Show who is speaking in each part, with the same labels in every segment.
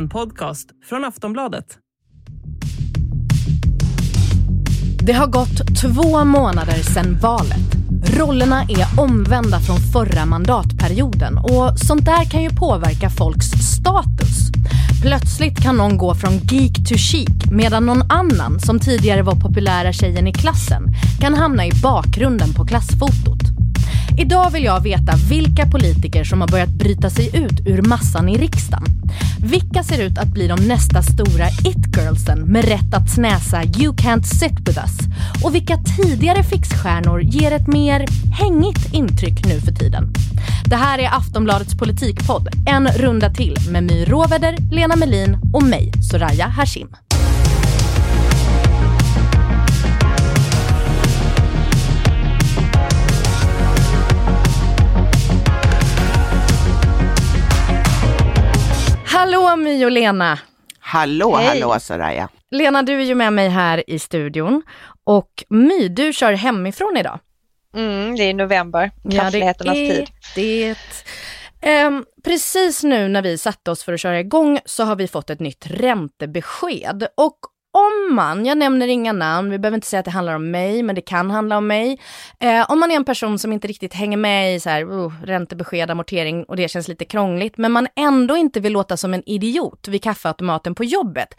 Speaker 1: En podcast från Aftonbladet.
Speaker 2: Det har gått två månader sedan valet. Rollerna är omvända från förra mandatperioden och sånt där kan ju påverka folks status. Plötsligt kan någon gå från geek to chic medan någon annan, som tidigare var populära tjejen i klassen, kan hamna i bakgrunden på klassfotot. Idag vill jag veta vilka politiker som har börjat bryta sig ut ur massan i riksdagen. Vilka ser ut att bli de nästa stora it-girlsen med rätt att snäsa “You can't sit with us” och vilka tidigare fixstjärnor ger ett mer hängigt intryck nu för tiden. Det här är Aftonbladets politikpodd, en runda till med My Råväder, Lena Melin och mig, Soraya Hashim. Hallå My och Lena!
Speaker 3: Hallå,
Speaker 4: Hej.
Speaker 3: hallå Soraya.
Speaker 2: Lena, du är ju med mig här i studion och My, du kör hemifrån idag.
Speaker 4: Mm, det är november, krassligheternas
Speaker 2: ja, det är
Speaker 4: tid.
Speaker 2: det. Ehm, precis nu när vi satte oss för att köra igång så har vi fått ett nytt räntebesked. Och om man, jag nämner inga namn, vi behöver inte säga att det handlar om mig, men det kan handla om mig. Eh, om man är en person som inte riktigt hänger med i så här, uh, räntebesked, amortering och det känns lite krångligt, men man ändå inte vill låta som en idiot vid kaffeautomaten på jobbet.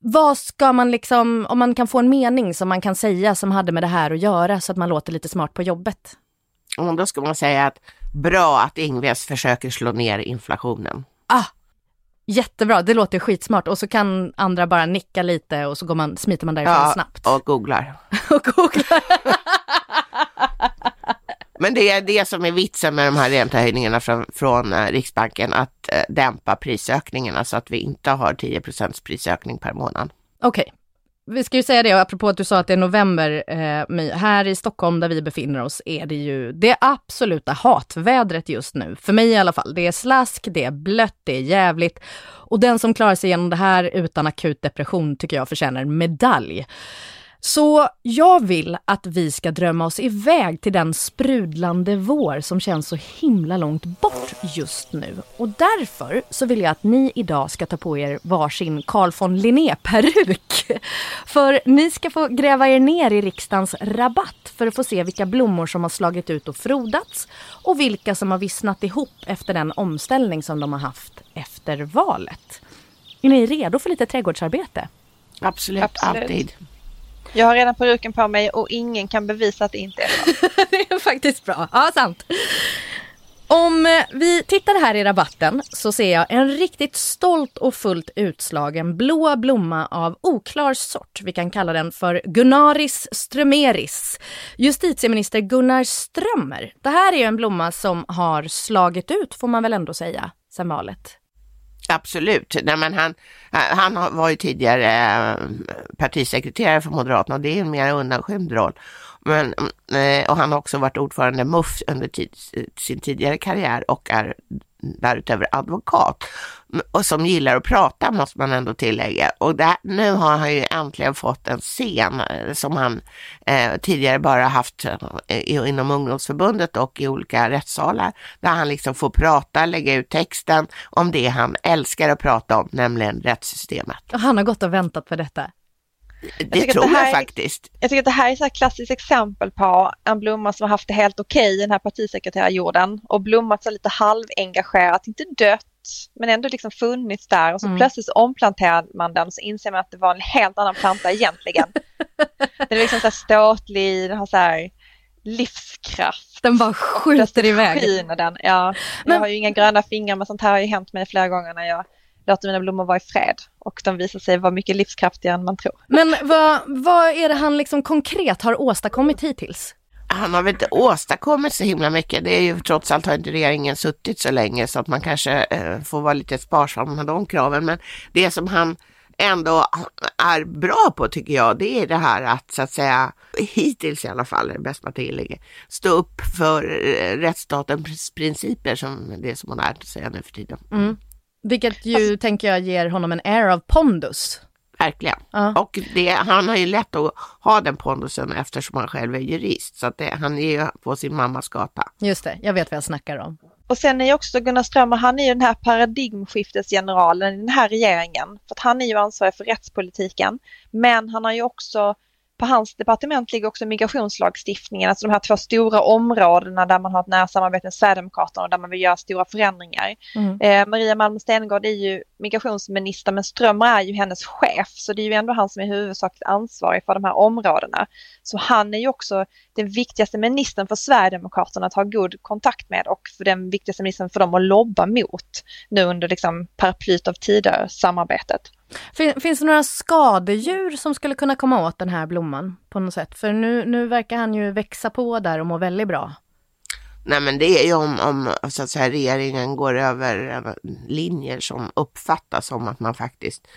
Speaker 2: Vad ska man liksom, om man kan få en mening som man kan säga som hade med det här att göra så att man låter lite smart på jobbet?
Speaker 3: Och då ska man säga att bra att Ingves försöker slå ner inflationen.
Speaker 2: Ah, jättebra, det låter skitsmart. Och så kan andra bara nicka lite och så går man, smiter man därifrån snabbt.
Speaker 3: och googlar.
Speaker 2: Och googlar.
Speaker 3: Men det är det som är vitsen med de här räntehöjningarna från, från eh, Riksbanken, att eh, dämpa prisökningarna så att vi inte har 10% prisökning per månad.
Speaker 2: Okej. Vi ska ju säga det, apropå att du sa att det är november, eh, My. Här i Stockholm där vi befinner oss är det ju det absoluta hatvädret just nu. För mig i alla fall. Det är slask, det är blött, det är jävligt. Och den som klarar sig igenom det här utan akut depression tycker jag förtjänar en medalj. Så jag vill att vi ska drömma oss iväg till den sprudlande vår som känns så himla långt bort just nu. Och därför så vill jag att ni idag ska ta på er varsin Carl von Linné-peruk. För ni ska få gräva er ner i riksdagens rabatt för att få se vilka blommor som har slagit ut och frodats och vilka som har vissnat ihop efter den omställning som de har haft efter valet. Är ni redo för lite trädgårdsarbete?
Speaker 3: Absolut,
Speaker 4: Absolut.
Speaker 3: alltid.
Speaker 4: Jag har redan peruken på mig och ingen kan bevisa att det inte är sant.
Speaker 2: det är faktiskt bra. Ja, sant. Om eh, vi tittar här i rabatten så ser jag en riktigt stolt och fullt utslagen blå blomma av oklar sort. Vi kan kalla den för Gunnaris strömeris. Justitieminister Gunnar Strömmer. Det här är ju en blomma som har slagit ut, får man väl ändå säga, sen valet.
Speaker 3: Absolut. Nej, men han, eh, han var ju tidigare eh, partisekreterare för Moderaterna och det är en mer undanskymd roll. Men, mm, eh, och han har också varit ordförande i MUF under tid, sin tidigare karriär och är därutöver advokat. Och som gillar att prata måste man ändå tillägga. Och där, nu har han ju äntligen fått en scen eh, som han eh, tidigare bara haft eh, inom ungdomsförbundet och i olika rättssalar. Där han liksom får prata, lägga ut texten om det han älskar att prata om, nämligen rättssystemet.
Speaker 2: Och han har gått och väntat på detta.
Speaker 3: Det tror
Speaker 4: det här
Speaker 3: jag faktiskt.
Speaker 4: Jag tycker att det här är ett klassiskt exempel på en blomma som har haft det helt okej i den här partisekreterarjorden och blommat så lite halvengagerat, inte dött men ändå liksom funnits där och så
Speaker 2: Mm.
Speaker 4: plötsligt så omplanterar man den och så inser man att det var en helt annan planta egentligen. den är liksom så här ståtlig, den har så här livskraft.
Speaker 2: Den bara skjuter iväg.
Speaker 4: den. Ja,
Speaker 2: Men-
Speaker 4: jag har ju inga gröna fingrar men sånt här har ju hänt mig flera gånger när jag låter mina blommor vara i fred och de visar sig vara mycket livskraftigare än man tror.
Speaker 2: Men vad, vad är det han liksom konkret har åstadkommit hittills?
Speaker 3: Han har väl inte åstadkommit så himla mycket. Det är ju trots allt har inte regeringen suttit så länge så att man kanske eh, får vara lite sparsam med de kraven. Men det som han ändå är bra på tycker jag, det är det här att så att säga, hittills i alla fall, är det bäst man tillägger, stå upp för eh, rättsstatens principer som det är så modernt att säga nu för tiden.
Speaker 2: Mm. Vilket ju, tänker jag, ger honom en air of pondus.
Speaker 3: Verkligen.
Speaker 2: Ja.
Speaker 3: Och det, han har ju lätt att ha den pondusen eftersom han själv är jurist. Så att det, han är ju på sin mammas gata.
Speaker 2: Just det, jag vet vad jag snackar om.
Speaker 4: Och sen är ju också Gunnar Strömmer, han är ju den här paradigmskiftesgeneralen i den här regeringen. För att han är ju ansvarig för rättspolitiken. Men han har ju också på hans departement ligger också migrationslagstiftningen, alltså de här två stora områdena där man har ett nära samarbete med Sverigedemokraterna och där man vill göra stora förändringar. Mm. Eh, Maria Malmer Stenergard är ju migrationsminister men Strömmer är ju hennes chef så det är ju ändå han som är huvudsakligt ansvarig för de här områdena. Så han är ju också den viktigaste ministern för Sverigedemokraterna att ha god kontakt med och för den viktigaste ministern för dem att lobba mot nu under liksom paraplyt av tider samarbetet.
Speaker 2: Finns det några skadedjur som skulle kunna komma åt den här blomman på något sätt? För nu, nu verkar han ju växa på där och må väldigt bra.
Speaker 3: Nej men det är ju om, om så att säga, regeringen går över linjer som uppfattas som att man faktiskt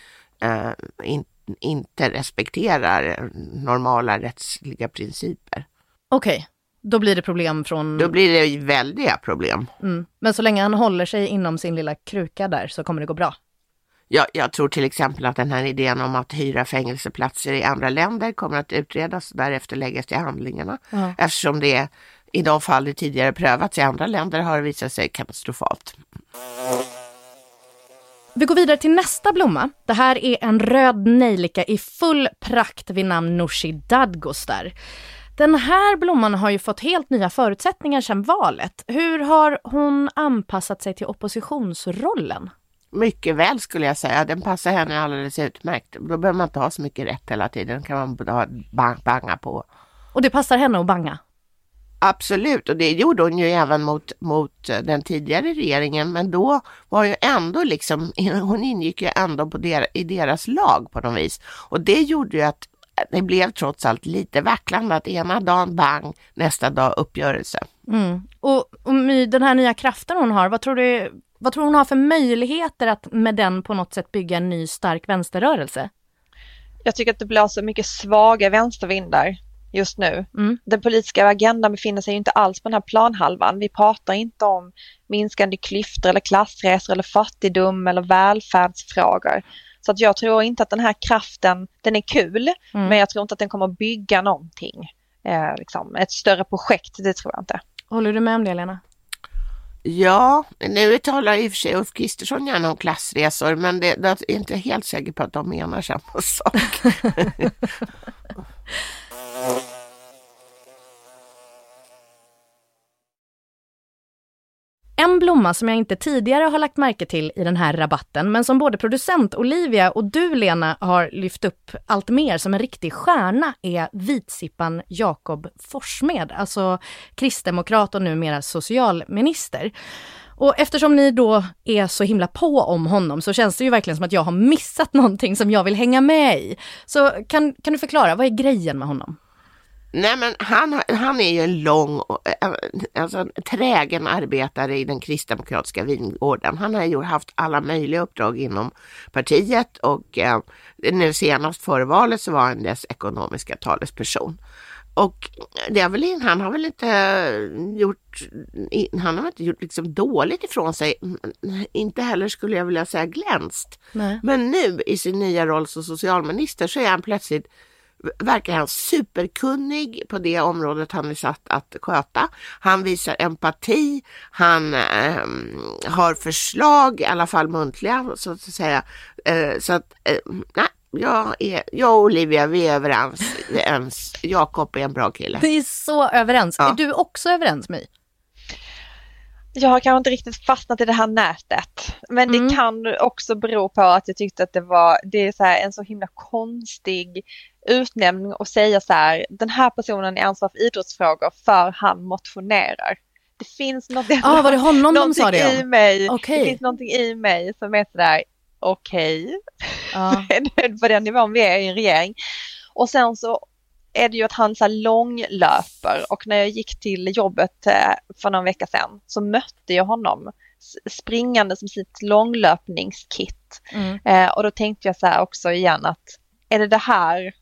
Speaker 3: eh, in, inte respekterar normala rättsliga principer.
Speaker 2: Okej, okay. då blir det problem från...
Speaker 3: Då blir det väldiga problem.
Speaker 2: Mm. Men så länge han håller sig inom sin lilla kruka där så kommer det gå bra?
Speaker 3: Jag, jag, tror till exempel att den här idén om att hyra fängelseplatser i andra länder kommer att utredas och därefter läggas till handlingarna. Mm. Eftersom det i de fall det tidigare prövats i andra länder har det visat sig katastrofalt.
Speaker 2: Vi går vidare till nästa blomma. Det här är en röd nejlika i full prakt vid namn Nooshi Dadgostar. Den här blomman har ju fått helt nya förutsättningar sedan valet. Hur har hon anpassat sig till oppositionsrollen?
Speaker 3: Mycket väl skulle jag säga. Den passar henne alldeles utmärkt. Då behöver man inte ha så mycket rätt hela tiden. kan man bang, banga på.
Speaker 2: Och det passar henne att banga?
Speaker 3: Absolut, och det gjorde hon ju även mot, mot eh, den tidigare regeringen. Men då var ju ändå liksom, hon ingick ju ändå på der, i deras lag på något vis. Och det gjorde ju att det blev trots allt lite vacklande att ena dagen bang, nästa dag uppgörelse.
Speaker 2: Mm. Och, och den här nya kraften hon har, vad tror du vad tror hon har för möjligheter att med den på något sätt bygga en ny stark vänsterrörelse?
Speaker 4: Jag tycker att det blåser mycket svaga vänstervindar just nu. Mm. Den politiska agendan befinner sig inte alls på den här planhalvan. Vi pratar inte om minskande klyftor eller klassresor eller fattigdom eller välfärdsfrågor. Så att jag tror inte att den här kraften, den är kul, mm. men jag tror inte att den kommer att bygga någonting. Eh, liksom, ett större projekt, det tror jag inte.
Speaker 2: Håller du med om det Lena?
Speaker 3: Ja, nu talar i och för sig Ulf Kristersson gärna om klassresor men det, det är inte helt säker på att de menar samma sak.
Speaker 2: En blomma som jag inte tidigare har lagt märke till i den här rabatten, men som både producent Olivia och du Lena har lyft upp allt mer som en riktig stjärna är vitsippan Jakob Forssmed, alltså kristdemokrat och numera socialminister. Och eftersom ni då är så himla på om honom så känns det ju verkligen som att jag har missat någonting som jag vill hänga med i. Så kan, kan du förklara, vad är grejen med honom?
Speaker 3: Nej men han, han är ju en lång, alltså en trägen arbetare i den kristdemokratiska vingården. Han har ju haft alla möjliga uppdrag inom partiet och eh, nu senast före valet så var han dess ekonomiska talesperson. Och det är väl, han har väl inte gjort, han har inte gjort liksom dåligt ifrån sig. Inte heller skulle jag vilja säga glänst. Nej. Men nu i sin nya roll som socialminister så är han plötsligt verkar han superkunnig på det området han är satt att sköta. Han visar empati, han eh, har förslag, i alla fall muntliga så att säga. Eh, så att, eh, nej, jag, är, jag och Olivia, vi är överens. Jakob är en bra kille.
Speaker 2: Vi är så överens. Ja. Är du också överens med
Speaker 4: jag har kanske inte riktigt fastnat i det här nätet. Men mm. det kan också bero på att jag tyckte att det var det är så en så himla konstig utnämning att säga så här, den här personen är ansvarig för idrottsfrågor för han motionerar. Det finns något,
Speaker 2: ah, var det honom de sa det
Speaker 4: i mig. Okay. Det finns någonting i mig som är sådär, okej, okay. ah. på den nivån vi är i en regering. Och sen så är det ju att han så långlöper och när jag gick till jobbet eh, för någon vecka sedan så mötte jag honom springande som sitt långlöpningskit. Mm. Eh, och då tänkte jag så här också igen att är det det här,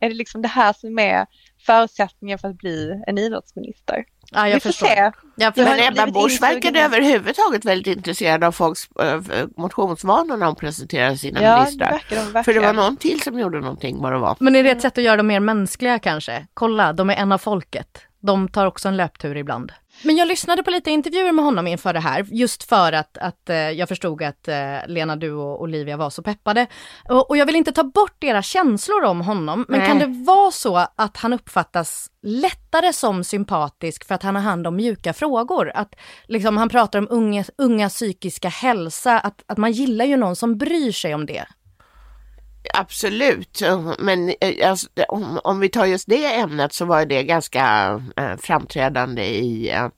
Speaker 4: är det liksom det här som är förutsättningen för att bli en idrottsminister?
Speaker 2: Ja, jag förstår.
Speaker 4: se.
Speaker 3: Jag Men Ebba Busch verkade överhuvudtaget väldigt intresserad av folks äh, motionsvanor när hon presenterade sina
Speaker 4: ja,
Speaker 3: ministrar.
Speaker 4: Det verkar,
Speaker 3: För det var någon till som gjorde någonting vad det var.
Speaker 2: Men är det ett sätt att göra dem mer mänskliga kanske? Kolla, de är en av folket. De tar också en löptur ibland. Men jag lyssnade på lite intervjuer med honom inför det här, just för att, att eh, jag förstod att eh, Lena, du och Olivia var så peppade. Och, och jag vill inte ta bort era känslor om honom, men
Speaker 3: Nej.
Speaker 2: kan det vara så att han uppfattas lättare som sympatisk för att han har hand om mjuka frågor? Att liksom, han pratar om unga, unga psykiska hälsa, att, att man gillar ju någon som bryr sig om det.
Speaker 3: Absolut, men eh, alltså, om, om vi tar just det ämnet så var det ganska eh, framträdande i, eh,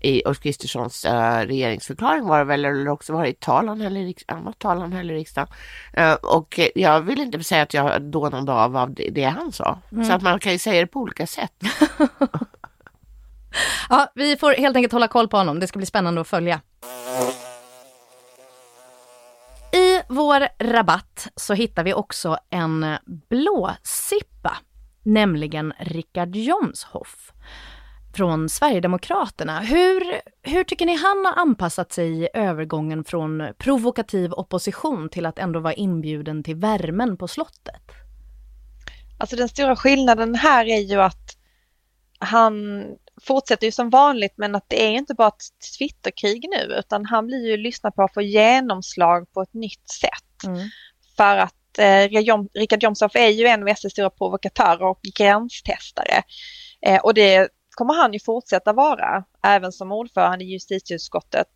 Speaker 3: i Ulf Kristerssons eh, regeringsförklaring var det väl, eller också var det i talan här i riksdagen, talan i riksdagen. Och jag vill inte säga att jag dånade av av det, det han sa, så att man kan ju säga det på olika sätt.
Speaker 2: Ja, vi får helt enkelt hålla koll på honom. Det ska bli spännande att följa. I vår rabatt så hittar vi också en blåsippa, nämligen Richard Jomshoff från Sverigedemokraterna. Hur, hur tycker ni han har anpassat sig i övergången från provokativ opposition till att ändå vara inbjuden till värmen på slottet?
Speaker 4: Alltså den stora skillnaden här är ju att han fortsätter ju som vanligt men att det är inte bara ett Twitterkrig nu utan han blir ju lyssnad på att få genomslag på ett nytt sätt.
Speaker 2: Mm.
Speaker 4: För att eh, Richard Jomshof är ju en av SDs stora provokatörer och gränstestare. Eh, och det kommer han ju fortsätta vara även som ordförande i justitieutskottet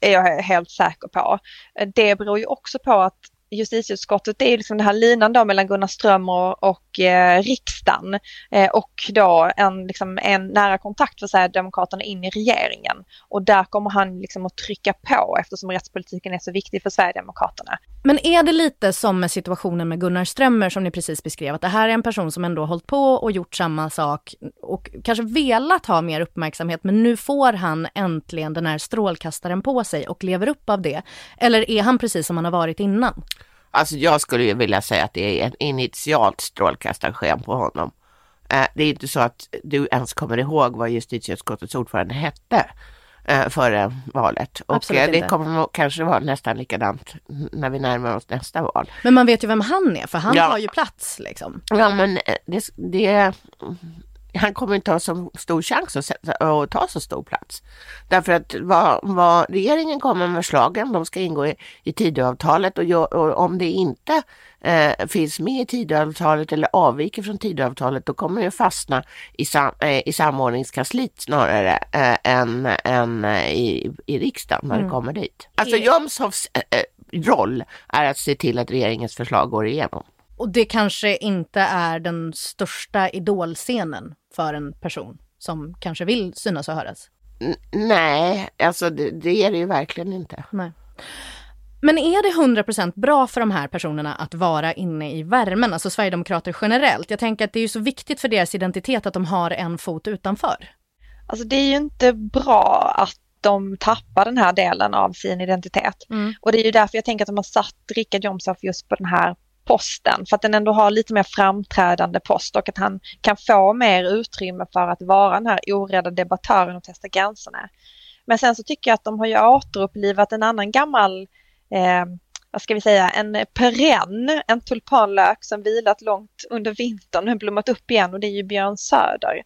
Speaker 4: är jag helt säker på. Eh, Det beror ju också på att justitieutskottet det är liksom den här linan då mellan Gunnar Strömmer och eh, riksdagen eh, och då en, liksom, en nära kontakt för Sverigedemokraterna in i regeringen. Och där kommer han liksom att trycka på eftersom rättspolitiken är så viktig för Sverigedemokraterna.
Speaker 2: Men är det lite som med situationen med Gunnar Strömmer som ni precis beskrev, att det här är en person som ändå hållit på och gjort samma sak och kanske velat ha mer uppmärksamhet, men nu får han äntligen den här strålkastaren på sig och lever upp av det? Eller är han precis som han har varit innan?
Speaker 3: Alltså jag skulle ju vilja säga att det är en initialt strålkastarsken på honom. Eh, det är inte så att du ens kommer ihåg vad justitieutskottets ordförande hette eh, före valet. Och
Speaker 2: Absolut
Speaker 3: eh, det
Speaker 2: inte.
Speaker 3: kommer kanske vara nästan likadant när vi närmar oss nästa val.
Speaker 2: Men man vet ju vem han är, för han
Speaker 3: Ja.
Speaker 2: har ju plats liksom.
Speaker 3: Ja men det, det, han kommer inte ha så stor chans att, ta så stor plats. Därför att vad, vad regeringen kommer med förslagen, de ska ingå i, i Tidöavtalet och, och om det inte eh, finns med i Tidöavtalet eller avviker från Tidöavtalet då kommer det fastna i, sam, eh, i samordningskansliet snarare eh, än, än eh, i, i riksdagen när det kommer dit. Alltså Jomshofs eh, eh, roll är att se till att regeringens förslag går igenom.
Speaker 2: Och det kanske inte är den största idolscenen för en person som kanske vill synas och höras.
Speaker 3: N- nej, alltså det, det är det ju verkligen inte.
Speaker 2: Nej. Men är det 100% bra för de här personerna att vara inne i värmen, alltså Sverigedemokrater generellt? Jag tänker att det är ju så viktigt för deras identitet att de har en fot utanför.
Speaker 4: Alltså det är ju inte bra att de tappar den här delen av sin identitet.
Speaker 2: Mm.
Speaker 4: Och det är ju därför jag tänker att de har satt Richard Jomshof just på den här posten. För att den ändå har lite mer framträdande post och att han kan få mer utrymme för att vara den här orädda debattören och testa gränserna. Men sen så tycker jag att de har ju återupplivat en annan gammal eh, vad ska vi säga, en perenn, en tulpanlök som vilat långt under vintern och blommat upp igen och det är ju Björn Söder.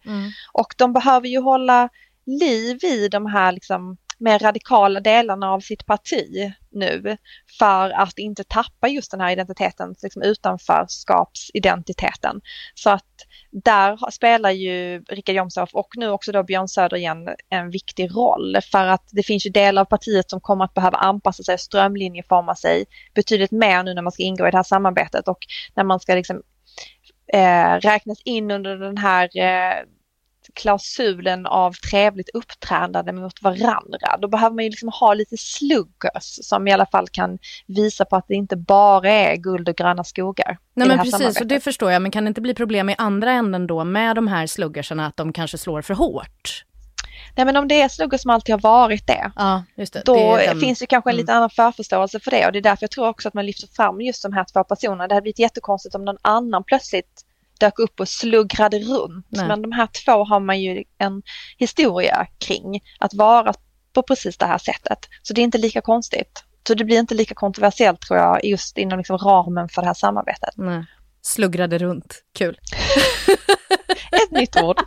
Speaker 4: Och de behöver ju hålla liv i de här liksom mer radikala delarna av sitt parti nu för att inte tappa just den här identiteten, liksom utanförskapsidentiteten. Så att där spelar ju Richard Jomshof och nu också då Björn Söder igen en viktig roll för att det finns ju delar av partiet som kommer att behöva anpassa sig och strömlinjeforma sig betydligt mer nu när man ska ingå i det här samarbetet och när man ska liksom eh, räknas in under den här eh, klausulen av trevligt uppträdande mot varandra. Då behöver man ju liksom ha lite sluggers som i alla fall kan visa på att det inte bara är guld och gröna skogar.
Speaker 2: Nej men precis, och det förstår jag, men kan det inte bli problem i andra änden då med de här sluggersarna, att de kanske slår för hårt?
Speaker 4: Nej men om det är sluggers som alltid har varit det,
Speaker 2: Ja, det.
Speaker 4: då
Speaker 2: det
Speaker 4: finns det kanske en lite annan förförståelse för det och det är därför jag tror också att man lyfter fram just de här två personerna. Det hade blivit jättekonstigt om någon annan plötsligt dök upp och sluggrade runt.
Speaker 2: Nej.
Speaker 4: Men de här två har man ju en historia kring att vara på precis det här sättet. Så det är inte lika konstigt. Så det blir inte lika kontroversiellt tror jag just inom liksom ramen för det här samarbetet.
Speaker 2: Nej. Sluggrade runt, kul.
Speaker 4: Ett nytt ord.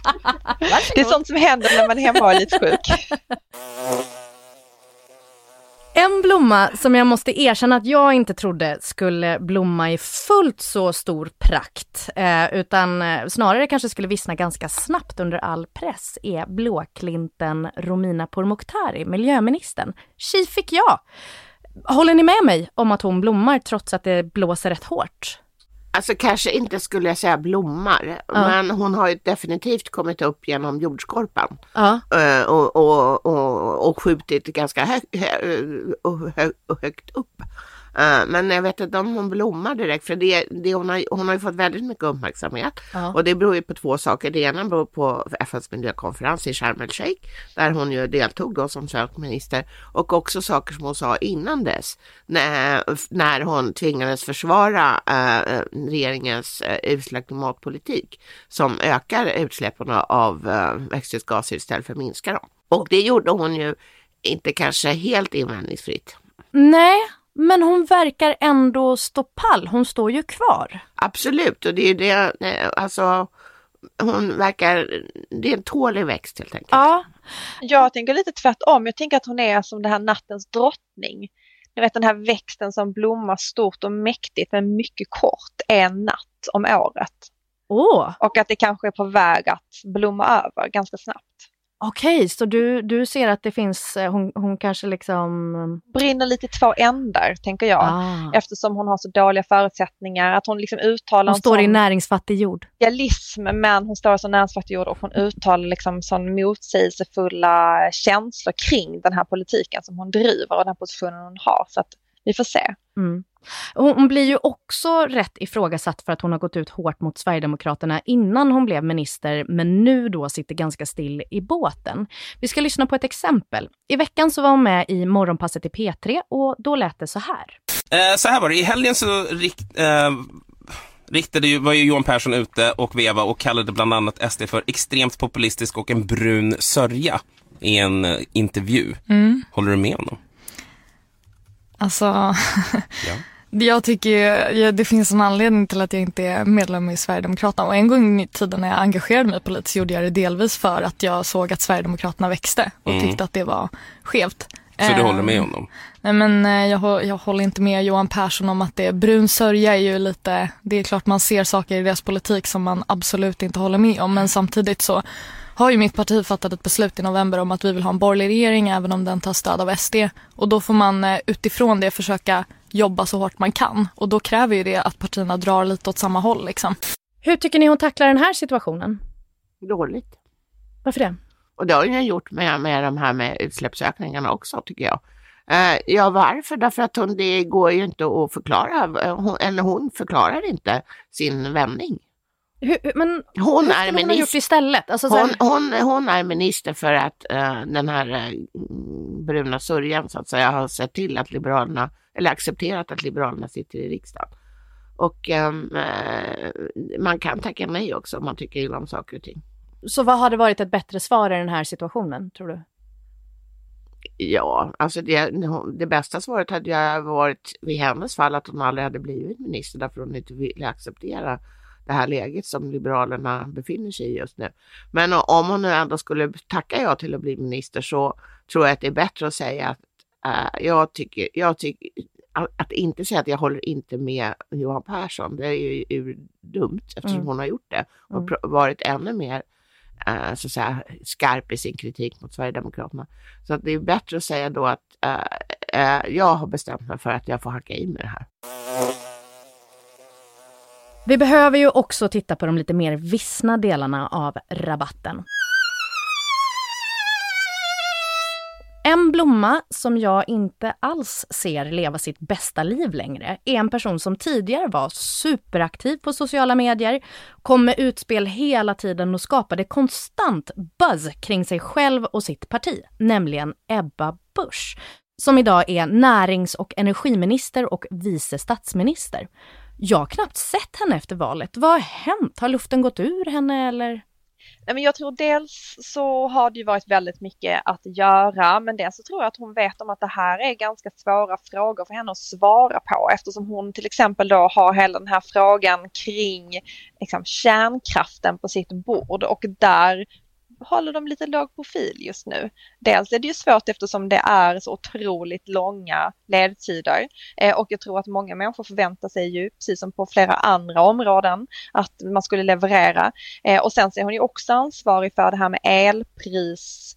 Speaker 4: Det är sånt som händer när man är hemma och är lite sjuk.
Speaker 2: En blomma som jag måste erkänna att jag inte trodde skulle blomma i fullt så stor prakt, eh, utan eh, snarare kanske skulle vissna ganska snabbt under all press, är blåklinten Romina Pourmokhtari, miljöministern. Tji fick jag! Håller ni med mig om att hon blommar trots att det blåser rätt hårt?
Speaker 3: Alltså kanske inte skulle jag säga blommar, ja. men hon har ju definitivt kommit upp genom jordskorpan
Speaker 2: ja.
Speaker 3: Eh, och, och, och, och skjutit ganska hög, hög, högt upp. Uh, men jag vet inte om hon blommar direkt för det, det, hon, har, hon har ju fått väldigt mycket uppmärksamhet. Ja. Och det beror ju på två saker. Det ena beror på FNs miljökonferens i Sharm el Sheikh där hon ju deltog då som svensk minister och också saker som hon sa innan dess när, när hon tvingades försvara uh, regeringens uh, usla klimatpolitik som ökar utsläppen av uh, växthusgaser istället för att minska dem. Och det gjorde hon ju inte kanske helt invändningsfritt.
Speaker 2: Nej, men hon verkar ändå stå pall, hon står ju kvar.
Speaker 3: Absolut, och det är det, eh, alltså hon verkar, det är en tålig växt helt enkelt.
Speaker 4: Ja. Jag tänker lite tvärtom, jag tänker att hon är som den här nattens drottning. Ni vet den här växten som blommar stort och mäktigt men mycket kort en natt om året.
Speaker 2: Oh.
Speaker 4: Och att det kanske är på väg att blomma över ganska snabbt.
Speaker 2: Okej, okay, så du, du ser att det finns, eh, hon, hon kanske liksom...
Speaker 4: Brinner lite i två ändar, tänker jag. Ah. Eftersom hon har så dåliga förutsättningar. Att hon liksom uttalar...
Speaker 2: Hon står i näringsfattig jord.
Speaker 4: Realism, men hon står i så näringsfattig jord och hon uttalar liksom sån motsägelsefulla känslor kring den här politiken som hon driver och den här positionen hon har. Så att vi får se.
Speaker 2: Mm. Hon blir ju också rätt ifrågasatt för att hon har gått ut hårt mot Sverigedemokraterna innan hon blev minister, men nu då sitter ganska still i båten. Vi ska lyssna på ett exempel. I veckan så var hon med i Morgonpasset i P3 och då lät det så här.
Speaker 5: Eh, så här var det, i helgen så rikt, eh, riktade ju, var ju Johan Persson ute och veva och kallade bland annat SD för extremt populistisk och en brun sörja i en eh, intervju. Mm. Håller du med honom?
Speaker 6: Alltså, ja. Jag tycker ju, det finns en anledning till att jag inte är medlem i Sverigedemokraterna och en gång i tiden när jag engagerade mig politiskt gjorde jag det delvis för att jag såg att Sverigedemokraterna växte och mm. tyckte att det var skevt.
Speaker 5: Så du håller med ehm, honom?
Speaker 6: Nej men eh, jag, jag håller inte med Johan Persson om att det är brun sörja är ju lite, det är klart man ser saker i deras politik som man absolut inte håller med om men samtidigt så har ju mitt parti fattat ett beslut i november om att vi vill ha en borgerlig regering även om den tar stöd av SD. Och då får man eh, utifrån det försöka jobba så hårt man kan. Och då kräver ju det att partierna drar lite åt samma håll. Liksom.
Speaker 2: Hur tycker ni hon tacklar den här situationen?
Speaker 3: Dåligt.
Speaker 2: Varför det?
Speaker 3: Och det har hon gjort med, med de här med utsläppsökningarna också tycker jag. Uh, ja, varför? Därför att hon, det går ju inte att förklara, eh, hon, eller hon förklarar inte sin vändning.
Speaker 2: Hur, men
Speaker 3: hon är.
Speaker 2: Hon, gjort istället?
Speaker 3: Alltså, hon, här... hon, hon, är minister för att uh, den här uh, bruna sörjan så att säga har sett till att Liberalerna, eller accepterat att Liberalerna sitter i riksdagen. Och um, uh, man kan tacka nej också om man tycker illa om saker och ting.
Speaker 2: Så vad hade varit ett bättre svar i den här situationen, tror du?
Speaker 3: Ja, alltså det, det bästa svaret hade ju varit i hennes fall att hon aldrig hade blivit minister därför hon inte ville acceptera det här läget som Liberalerna befinner sig i just nu. Men om hon nu ändå skulle tacka ja till att bli minister så tror jag att det är bättre att säga att äh, jag tycker, jag tycker att inte säga att jag håller inte med Johan Persson, det är ju, ju dumt eftersom mm. hon har gjort det och mm. varit ännu mer äh, så att säga, skarp i sin kritik mot Sverigedemokraterna. Så att det är bättre att säga då att äh, jag har bestämt mig för att jag får hacka i med det här.
Speaker 2: Vi behöver ju också titta på de lite mer vissna delarna av rabatten. En blomma som jag inte alls ser leva sitt bästa liv längre är en person som tidigare var superaktiv på sociala medier, kom med utspel hela tiden och skapade konstant buzz kring sig själv och sitt parti, nämligen Ebba Busch, som idag är närings och energiminister och vice statsminister. Jag har knappt sett henne efter valet. Vad har hänt? Har luften gått ur henne eller?
Speaker 4: Nej, men jag tror dels så har det ju varit väldigt mycket att göra men dels så tror jag att hon vet om att det här är ganska svåra frågor för henne att svara på eftersom hon till exempel då har hela den här frågan kring liksom, kärnkraften på sitt bord och där håller de lite låg profil just nu. Dels är det ju svårt eftersom det är så otroligt långa ledtider eh, och jag tror att många människor förväntar sig ju, precis som på flera andra områden, att man skulle leverera. Eh, och sen så är hon ju också ansvarig för det här med elpris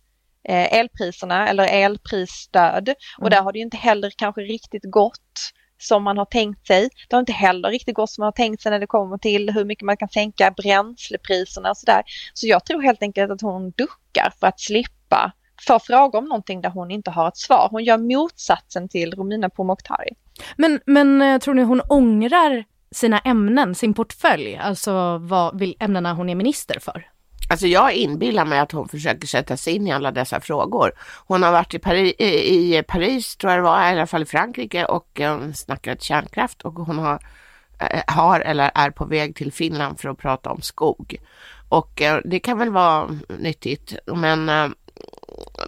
Speaker 4: eh, elpriserna eller elprisstöd och mm. där har det ju inte heller kanske riktigt gått som man har tänkt sig. Det har inte heller riktigt gått som man har tänkt sig när det kommer till hur mycket man kan sänka bränslepriserna och sådär. Så jag tror helt enkelt att hon duckar för att slippa få fråga om någonting där hon inte har ett svar. Hon gör motsatsen till Romina Pourmokhtari.
Speaker 2: Men, men eh, tror ni hon ångrar sina ämnen, sin portfölj, alltså vad, ämnena hon är minister för?
Speaker 3: Alltså jag inbillar mig att hon försöker sätta sig in i alla dessa frågor. Hon har varit i Paris, i Paris tror jag det var, i alla fall i Frankrike och eh, um, snackat kärnkraft och hon har, eh, har eller är på väg till Finland för att prata om skog. Och eh, det kan väl vara nyttigt men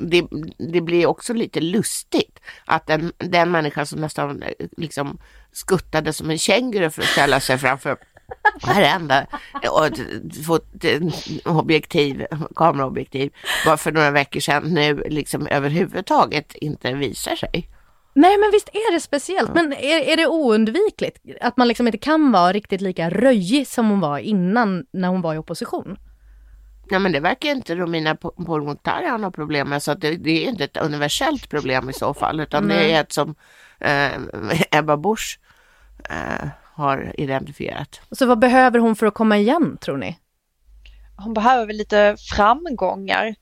Speaker 3: det, det, blir också lite lustigt att den, den människa som nästan liksom skuttade som en känguru för att ställa sig framför varenda och fått objektiv, kameraobjektiv bara för några veckor sedan nu liksom överhuvudtaget inte visar sig.
Speaker 2: Nej men visst är det speciellt, men är, är det oundvikligt att man liksom inte kan vara riktigt lika röjig som hon var innan när hon var i opposition?
Speaker 3: Ja men det verkar inte Romina Pourmokhtari ha något problem med så det, det, är inte ett universellt problem i så fall utan mm. det är ett som eh, Ebba Busch eh, har identifierat.
Speaker 2: Så vad behöver hon för att komma igen tror ni?
Speaker 4: Hon behöver lite framgångar.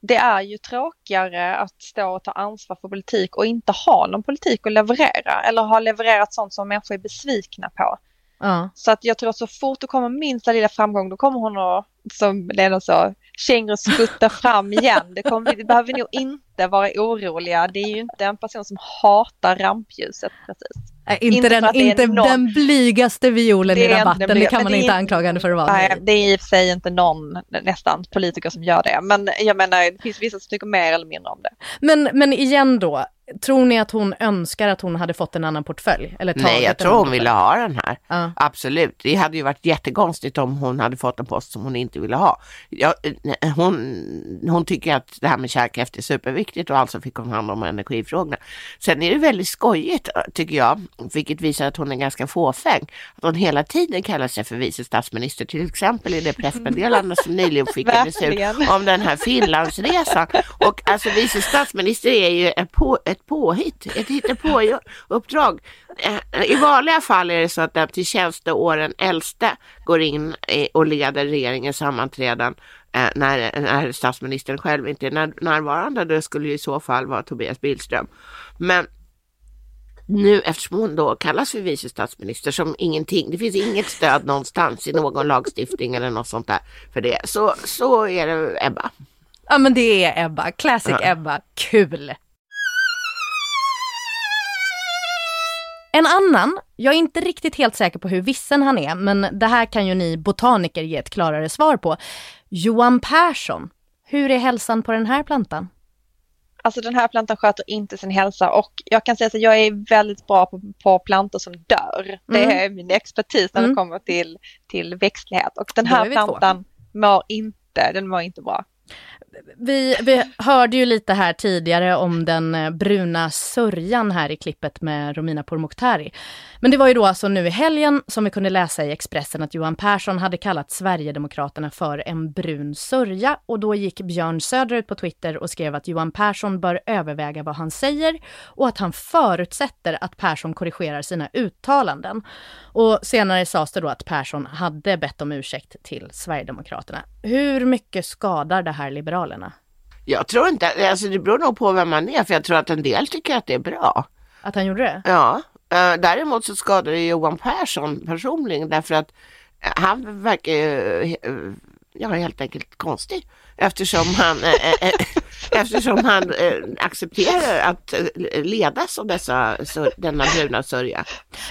Speaker 4: Det är ju tråkigare att stå och ta ansvar för politik och inte ha någon politik att leverera eller ha levererat sånt som människor är besvikna på. Ja. Så att jag tror att så fort det kommer minsta lilla framgång då kommer hon att, som Lena sa, kängor skutta fram igen. Det, kommer, det behöver vi nog inte vara oroliga. Det är ju inte en person som hatar rampljuset precis.
Speaker 2: Äh, inte, inte den, inte någon, den blygaste violen i rabatten, det kan man inte anklaga henne för att vara.
Speaker 4: Nej, det är i och för sig inte någon nästan politiker som gör det. Men jag menar, det finns vissa som tycker mer eller mindre om det.
Speaker 2: Men, men igen då, Tror ni att hon önskar att hon hade fått en annan portfölj? Eller
Speaker 3: Nej, jag tror hon ville ha den här. Uh. Absolut. Det hade ju varit jättekonstigt om hon hade fått en post som hon inte ville ha. Jag, hon, hon tycker att det här med kärnkraft är superviktigt och alltså fick hon hand om energifrågorna. Sen är det väldigt skojigt tycker jag, vilket visar att hon är ganska fåfäng, att hon hela tiden kallar sig för vice statsminister, till exempel i det pressmeddelande som nyligen skickades ut om den här Finlandsresan. Och alltså vice statsminister är ju på ett påhitt, ett hittepåuppdrag. Eh, I vanliga fall är det så att den till tjänsteåren äldste går in och leder regeringens sammanträden eh, när, när statsministern själv inte är närvarande. Det skulle i så fall vara Tobias Billström. Men nu eftersom hon då kallas för vice statsminister som ingenting, det finns inget stöd någonstans i någon lagstiftning eller något sånt där för det, så, så är det Ebba.
Speaker 2: Ja men det är Ebba, classic ja. Ebba, kul! En annan, jag är inte riktigt helt säker på hur vissen han är, men det här kan ju ni botaniker ge ett klarare svar på. Johan Persson, hur är hälsan på den här plantan?
Speaker 4: Alltså den här plantan sköter inte sin hälsa och jag kan säga att jag är väldigt bra på, på plantor som dör. Det mm. är min expertis när mm. det kommer till, till växtlighet och den här plantan mår inte, den mår inte bra.
Speaker 2: Vi, vi hörde ju lite här tidigare om den eh, bruna sörjan här i klippet med Romina Pourmokhtari. Men det var ju då alltså nu i helgen som vi kunde läsa i Expressen att Johan Persson hade kallat Sverigedemokraterna för en brun sörja och då gick Björn Söder ut på Twitter och skrev att Johan Persson bör överväga vad han säger och att han förutsätter att Persson korrigerar sina uttalanden. Och senare sades det då att Persson hade bett om ursäkt till Sverigedemokraterna. Hur mycket skadar det här Liberalerna?
Speaker 3: Jag tror inte, alltså det beror nog på vem man är, för jag tror att en del tycker att det är bra.
Speaker 2: Att han gjorde det?
Speaker 3: Ja. Uh, däremot så skadar det Johan Persson personligen därför att han verkar uh, ja, helt enkelt konstig eftersom han, äh, eftersom han accepterar att ledas av dessa, denna bruna sörja.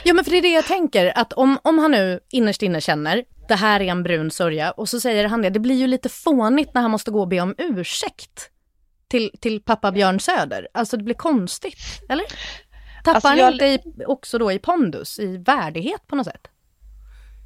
Speaker 2: Ja men för det är det jag tänker att om, om han nu innerst inne känner det här är en brun sörja. Och så säger han det, det blir ju lite fånigt när han måste gå och be om ursäkt till, till pappa Björn Söder. Alltså det blir konstigt, eller? Tappar
Speaker 4: Alltså,
Speaker 2: han
Speaker 4: jag-
Speaker 2: inte i, också då i pondus, i värdighet på något sätt?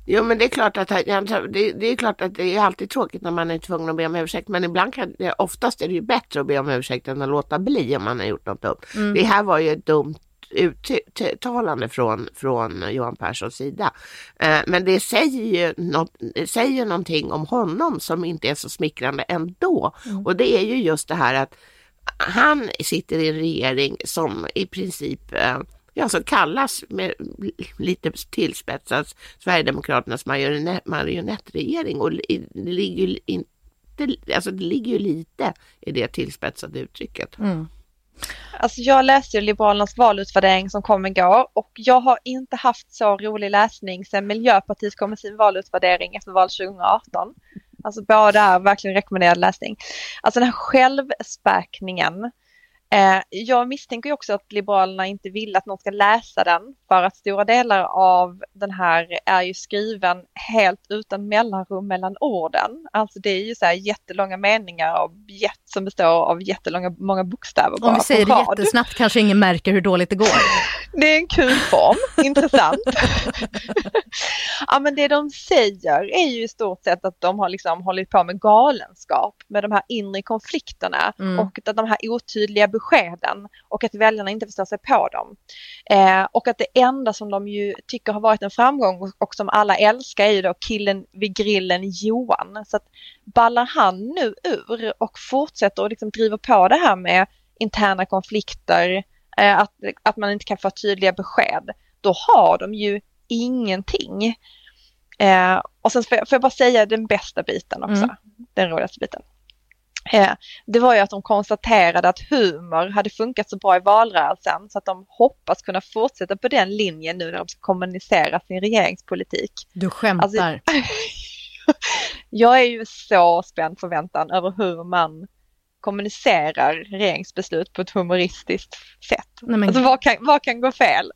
Speaker 3: Jo men det är klart att det, det är klart att det är alltid tråkigt när man är tvungen att be om ursäkt. Men ibland kan det, oftast är det ju bättre att be om ursäkt än att låta bli om man har gjort något dumt. Det här var ju ett dumt uttalande från, från Johan Perssons sida. Eh, men det säger ju något, säger någonting om honom som inte är så smickrande ändå. Och det är ju just det här att han sitter i en regering som i princip eh, ja, så kallas med lite tillspetsat Sverigedemokraternas marionett, marionettregering och det ligger ju inte Alltså det ligger ju lite i det tillspetsade uttrycket.
Speaker 4: Alltså jag läste ju Liberalernas valutvärdering som kom igår och jag har inte haft så rolig läsning sedan Miljöpartiet kom med sin valutvärdering efter val 2018. Alltså båda är verkligen rekommenderad läsning. Alltså den här självspäkningen. Eh, jag misstänker ju också att Liberalerna inte vill att någon ska läsa den för att stora delar av den här är ju skriven helt utan mellanrum mellan orden. Alltså det är ju så här jättelånga meningar och jätte som består av jättelånga många bokstäver bara
Speaker 2: Om vi säger det
Speaker 4: rad.
Speaker 2: jättesnabbt kanske ingen märker hur dåligt det går.
Speaker 4: Det är en kul form, intressant. ja men det de säger är ju i stort sett att de har liksom hållit på med galenskap med de här inre konflikterna
Speaker 2: Mm.
Speaker 4: och att de här otydliga beskeden och att väljarna inte förstår sig på dem. Eh, och att det enda som de ju tycker har varit en framgång och, och som alla älskar är ju då killen vid grillen Johan. Så att ballar han nu ur och fortsätter och liksom driver på det här med interna konflikter, eh, att, att man inte kan få tydliga besked, då har de ju ingenting. Eh, och sen får jag, får jag bara säga den bästa biten också,
Speaker 2: Mm.
Speaker 4: den roligaste biten. Eh, det var ju att de konstaterade att humor hade funkat så bra i valrörelsen så att de hoppas kunna fortsätta på den linjen nu när de ska kommunicera sin regeringspolitik.
Speaker 2: Du skämtar.
Speaker 4: Alltså, Jag är ju så spänd förväntan över hur man kommunicerar regeringsbeslut på ett humoristiskt sätt.
Speaker 2: Nej, men
Speaker 4: Alltså vad kan, vad kan gå fel?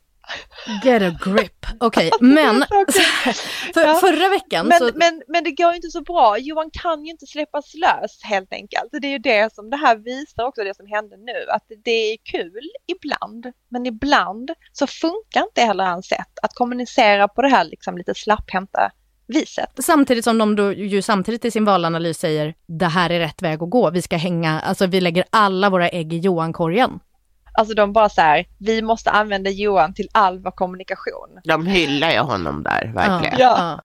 Speaker 2: get a grip. Okej, men
Speaker 4: Så kul.
Speaker 2: för,
Speaker 4: Ja.
Speaker 2: förra veckan
Speaker 4: Men,
Speaker 2: så...
Speaker 4: men, men det går ju inte så bra. Johan kan ju inte släppas lös helt enkelt. Det är ju det som det här visar också, det som hände nu. Att det är kul ibland, men ibland så funkar inte heller hans sätt att kommunicera på det här liksom lite slapphänta viset.
Speaker 2: Samtidigt som de då ju samtidigt i sin valanalys säger det här är rätt väg att gå. Vi ska hänga, alltså vi lägger alla våra ägg i Johan-korgen.
Speaker 4: Alltså de bara så här, vi måste använda Johan till all vår kommunikation.
Speaker 3: De hyllar ju honom där, verkligen.
Speaker 4: Ja.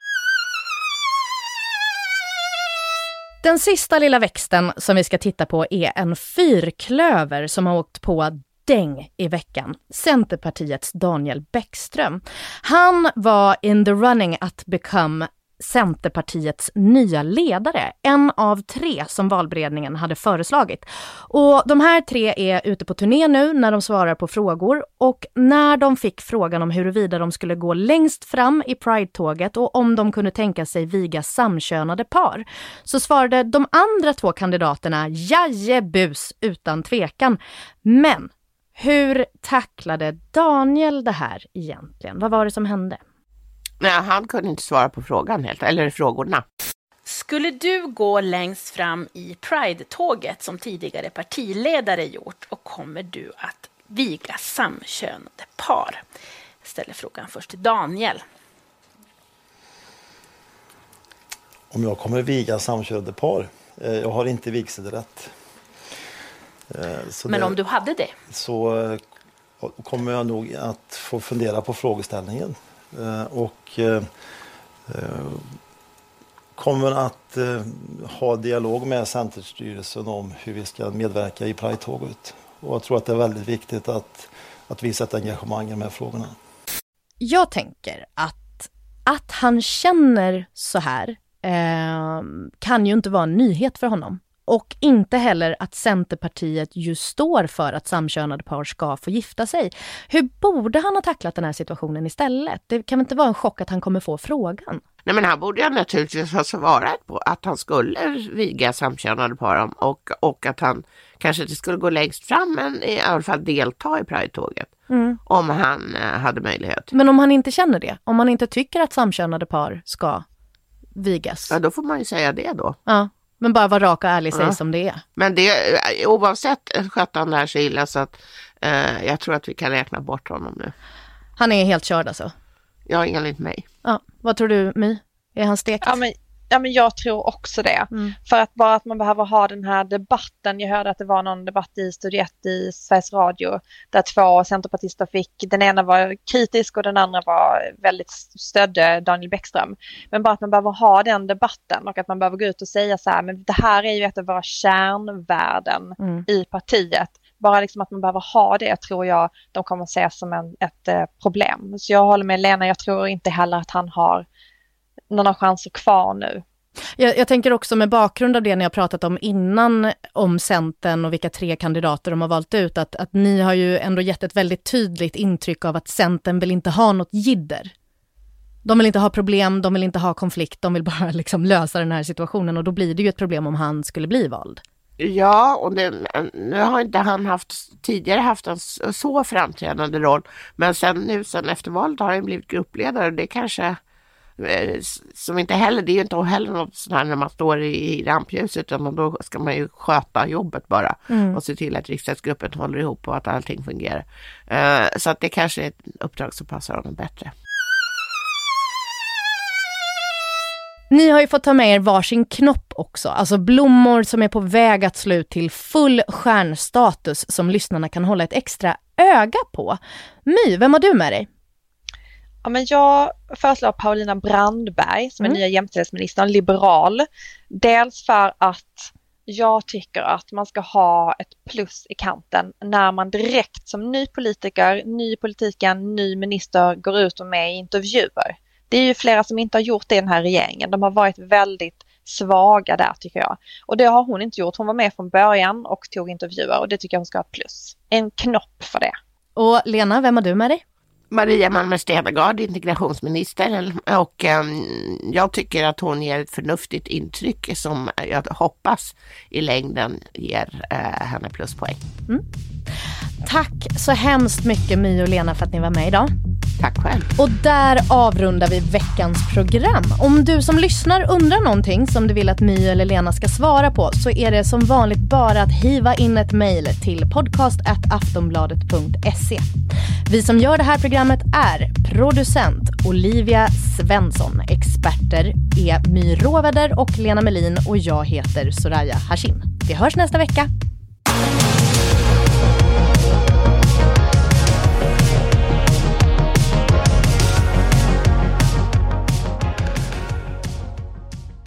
Speaker 2: Den sista lilla växten som vi ska titta på är en fyrklöver som har åkt på däng i veckan. Centerpartiets Daniel Bäckström. Han var in the running att become Centerpartiets nya ledare, en av tre som valberedningen hade föreslagit. Och de här tre är ute på turné nu när de svarar på frågor och när de fick frågan om huruvida de skulle gå längst fram i Pride-tåget och om de kunde tänka sig viga samkönade par, så svarade de andra två kandidaterna jajebus utan tvekan. Men hur tacklade Daniel det här egentligen? Vad var det som hände?
Speaker 3: Nej, han kunde inte svara på frågan helt, eller frågorna.
Speaker 7: Skulle du gå längst fram i Pride-tåget som tidigare partiledare gjort och kommer du att viga samkönade par? Jag ställer frågan först till Daniel.
Speaker 8: Om jag kommer viga samkönade par? Eh, Jag har inte vigselrätt. Eh, Så,
Speaker 7: Men
Speaker 8: det,
Speaker 7: om du hade det?
Speaker 8: så eh, kommer jag nog att få fundera på frågeställningen. Eh, och eh, eh, kommer att eh, ha dialog med Centerstyrelsen om hur vi ska medverka i Pride-tåget. Och jag tror att det är väldigt viktigt att, att visa ett engagemang i de här frågorna.
Speaker 2: Jag tänker att, att han känner så här eh, kan ju inte vara en nyhet för honom. Och inte heller att Centerpartiet ju står för att samkönade par ska få gifta sig. Hur borde han ha tacklat den här situationen istället? Det kan väl inte vara en chock att han kommer få frågan?
Speaker 3: Nej men han borde ju naturligtvis ha svarat på att han skulle viga samkönade par och, och att han kanske inte skulle gå längst fram men i alla fall delta i Pride-tåget. Om han eh, hade möjlighet.
Speaker 2: Men om han inte känner det, om han inte tycker att samkönade par ska vigas?
Speaker 3: Ja, då får man ju säga det då.
Speaker 2: Ja, men bara vara rak och ärlig, säg
Speaker 3: Ja.
Speaker 2: som det är.
Speaker 3: Men det, oavsett skötte han det här så illa så att eh, jag tror att vi kan räkna bort honom nu.
Speaker 2: Han är helt körd alltså.
Speaker 3: Ja, enligt mig.
Speaker 2: Ja, vad tror du My? Är han stekt?
Speaker 4: Ja men, ja, men jag tror också det.
Speaker 2: Mm.
Speaker 4: För att bara att man behöver ha den här debatten. Jag hörde att det var någon debatt i Studio 1 i Sveriges Radio där två centerpartister fick, den ena var kritisk och den andra var väldigt stödde Daniel Bäckström. Men bara att man behöver ha den debatten och att man behöver gå ut och säga så här, men det här är ju ett av våra kärnvärden
Speaker 2: Mm.
Speaker 4: i partiet. Bara liksom att man behöver ha det tror jag de kommer att se som en, ett eh, problem. Så jag håller med Lena, jag tror inte heller att han har några chanser kvar nu.
Speaker 2: Jag, jag tänker också med bakgrund av det ni har pratat om innan om Centern och vilka tre kandidater de har valt ut, att, att ni har ju ändå gett ett väldigt tydligt intryck av att Centern vill inte ha något jidder. De vill inte ha problem, de vill inte ha konflikt, de vill bara liksom lösa den här situationen och då blir det ju ett problem om han skulle bli vald.
Speaker 3: Ja, och det, nu har inte han haft tidigare haft en så framträdande roll. Men sen nu sen efter valet har han blivit gruppledare. Det kanske som inte heller, det är ju inte heller något sånt här när man står i, i rampljuset utan då ska man ju sköta jobbet bara och se till att riksdagsgruppen håller ihop och att allting fungerar. Eh, så att det kanske är ett uppdrag som passar honom bättre.
Speaker 2: Ni har ju fått ta med er varsin knopp också, alltså blommor som är på väg att slå ut till full stjärnstatus som lyssnarna kan hålla ett extra öga på. My, vem har du med dig?
Speaker 4: Ja, men jag föreslår Paulina Brandberg som är
Speaker 2: Mm.
Speaker 4: nya jämställdhetsministern, liberal. Dels för att jag tycker att man ska ha ett plus i kanten när man direkt som ny politiker, ny politiken, ny minister går ut och med i intervjuer. Det är ju flera som inte har gjort det i den här regeringen. De har varit väldigt svaga där tycker jag. Och det har hon inte gjort. Hon var med från början och tog intervjuer och det tycker jag hon ska ha plus. En knopp för det.
Speaker 2: Och Lena, vem har du med dig?
Speaker 3: Maria Malmer Stenergard, integrationsminister och ehm, jag tycker att hon ger ett förnuftigt intryck som jag hoppas i längden ger eh, henne pluspoäng. Mm.
Speaker 2: Tack så hemskt mycket My och Lena för att ni var med idag.
Speaker 3: Tack själv.
Speaker 2: Och där avrundar vi veckans program. Om du som lyssnar undrar någonting som du vill att My eller Lena ska svara på så är det som vanligt bara att hiva in ett mejl till podcast.aftonbladet.se. Vi som gör det här programmet är producent Olivia Svensson. Experter är My Råväder och Lena Melin och jag heter Soraya Hashim. Vi hörs nästa vecka.